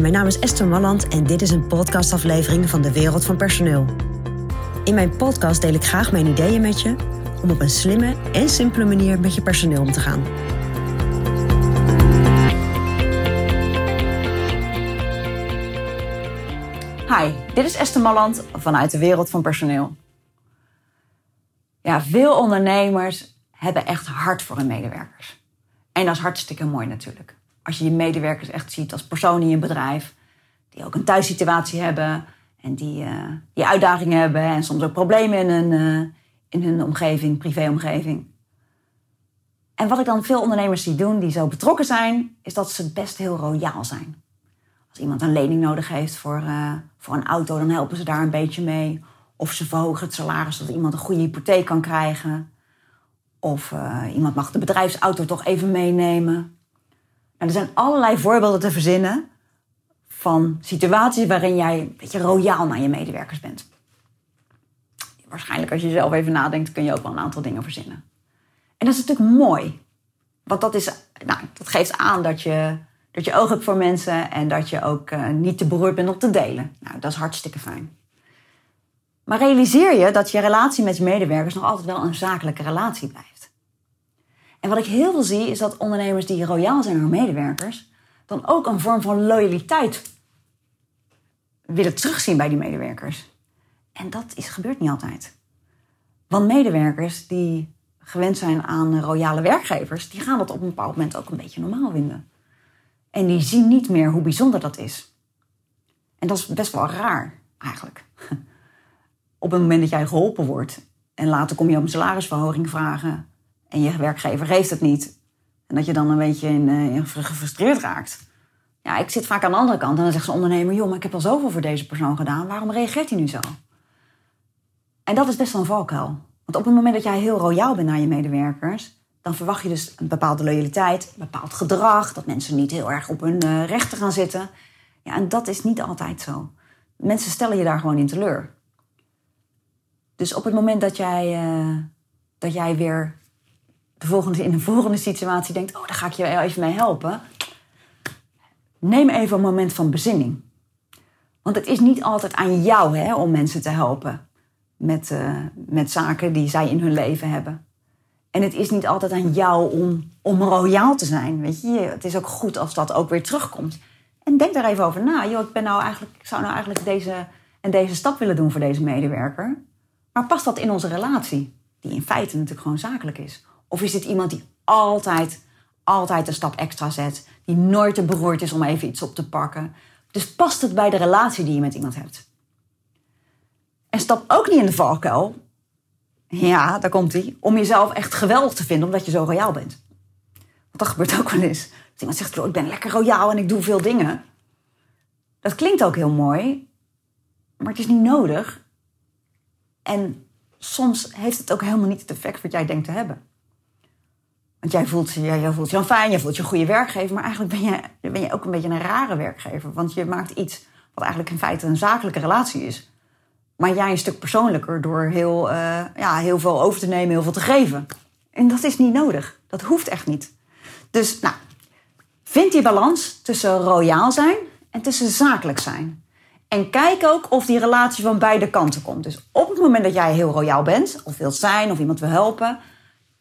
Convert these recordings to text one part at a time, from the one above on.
Mijn naam is Esther Malland en dit is een podcastaflevering van de Wereld van Personeel. In mijn podcast deel ik graag mijn ideeën met je om op een slimme en simpele manier met je personeel om te gaan. Hi, dit is Esther Malland vanuit de Wereld van Personeel. Ja, veel ondernemers hebben echt hart voor hun medewerkers. En dat is hartstikke mooi natuurlijk als je je medewerkers echt ziet als personen in je bedrijf, die ook een thuissituatie hebben en die, uh, die uitdagingen hebben en soms ook problemen in hun, uh, in hun omgeving, privéomgeving. En wat ik dan veel ondernemers zie doen die zo betrokken zijn, is dat ze best heel royaal zijn. Als iemand een lening nodig heeft voor, uh, voor een auto, dan helpen ze daar een beetje mee. Of ze verhogen het salaris zodat iemand een goede hypotheek kan krijgen. Of iemand mag de bedrijfsauto toch even meenemen. En er zijn allerlei voorbeelden te verzinnen van situaties waarin jij een beetje royaal naar je medewerkers bent. Waarschijnlijk als je zelf even nadenkt, kun je ook wel een aantal dingen verzinnen. En dat is natuurlijk mooi. Want dat, is, nou, dat geeft aan dat je, dat je oog hebt voor mensen en dat je ook uh, niet te beroerd bent om te delen. Nou, dat is hartstikke fijn. Maar realiseer je dat je relatie met je medewerkers nog altijd wel een zakelijke relatie blijft. En wat ik heel veel zie, is dat ondernemers die royaal zijn naar medewerkers, dan ook een vorm van loyaliteit willen terugzien bij die medewerkers. En dat is, gebeurt niet altijd. Want medewerkers die gewend zijn aan royale werkgevers, die gaan dat op een bepaald moment ook een beetje normaal vinden. En die zien niet meer hoe bijzonder dat is. En dat is best wel raar, eigenlijk. Op het moment dat jij geholpen wordt en later kom je om salarisverhoging vragen en je werkgever geeft het niet. En dat je dan een beetje in, uh, gefrustreerd raakt. Ja, ik zit vaak aan de andere kant en dan zegt ze ondernemer: joh, maar ik heb al zoveel voor deze persoon gedaan, waarom reageert hij nu zo? En dat is best wel een valkuil. Want op het moment dat jij heel royaal bent naar je medewerkers, dan verwacht je dus een bepaalde loyaliteit, een bepaald gedrag, dat mensen niet heel erg op hun uh, rechten gaan zitten. Ja, en dat is niet altijd zo. Mensen stellen je daar gewoon in teleur. Dus op het moment dat jij, uh, dat jij weer de volgende, in de volgende situatie denkt: Oh, daar ga ik je even mee helpen. Neem even een moment van bezinning. Want het is niet altijd aan jou hè, om mensen te helpen met, uh, met zaken die zij in hun leven hebben. En het is niet altijd aan jou om, om royaal te zijn. Weet je? Het is ook goed als dat ook weer terugkomt. En denk daar even over na. Yo, ik, ben nou eigenlijk, zou nou eigenlijk deze en deze stap willen doen voor deze medewerker. Maar past dat in onze relatie? Die in feite natuurlijk gewoon zakelijk is. Of is dit iemand die altijd, altijd een stap extra zet? Die nooit te beroerd is om even iets op te pakken? Dus past het bij de relatie die je met iemand hebt? En stap ook niet in de valkuil. Ja, daar komt hij. Om jezelf echt geweldig te vinden omdat je zo royaal bent. Want dat gebeurt ook wel eens. Dat iemand zegt, ik ben lekker royaal en ik doe veel dingen. Dat klinkt ook heel mooi. Maar het is niet nodig. En soms heeft het ook helemaal niet het effect wat jij denkt te hebben. Want jij voelt, jij, jij voelt je fijn, je voelt je een goede werkgever. Maar eigenlijk ben je, ben je ook een beetje een rare werkgever. Want je maakt iets wat eigenlijk in feite een zakelijke relatie is. Maar jij een stuk persoonlijker door heel, uh, ja, heel veel over te nemen, heel veel te geven. En dat is niet nodig. Dat hoeft echt niet. Dus nou, vind die balans tussen royaal zijn en tussen zakelijk zijn. En kijk ook of die relatie van beide kanten komt. Dus op het moment dat jij heel royaal bent, of wilt zijn, of iemand wil helpen,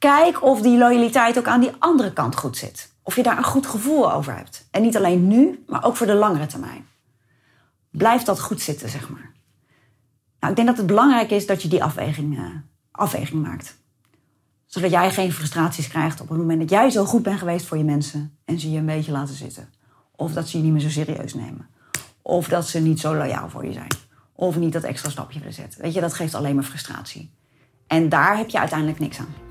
Kijk of die loyaliteit ook aan die andere kant goed zit. Of je daar een goed gevoel over hebt. En niet alleen nu, maar ook voor de langere termijn. Blijf dat goed zitten, zeg maar. Nou, ik denk dat het belangrijk is dat je die afweging, uh, afweging maakt. Zodat jij geen frustraties krijgt op het moment dat jij zo goed bent geweest voor je mensen en ze je een beetje laten zitten. Of dat ze je niet meer zo serieus nemen. Of dat ze niet zo loyaal voor je zijn. Of niet dat extra stapje willen zetten. Weet je, dat geeft alleen maar frustratie. En daar heb je uiteindelijk niks aan.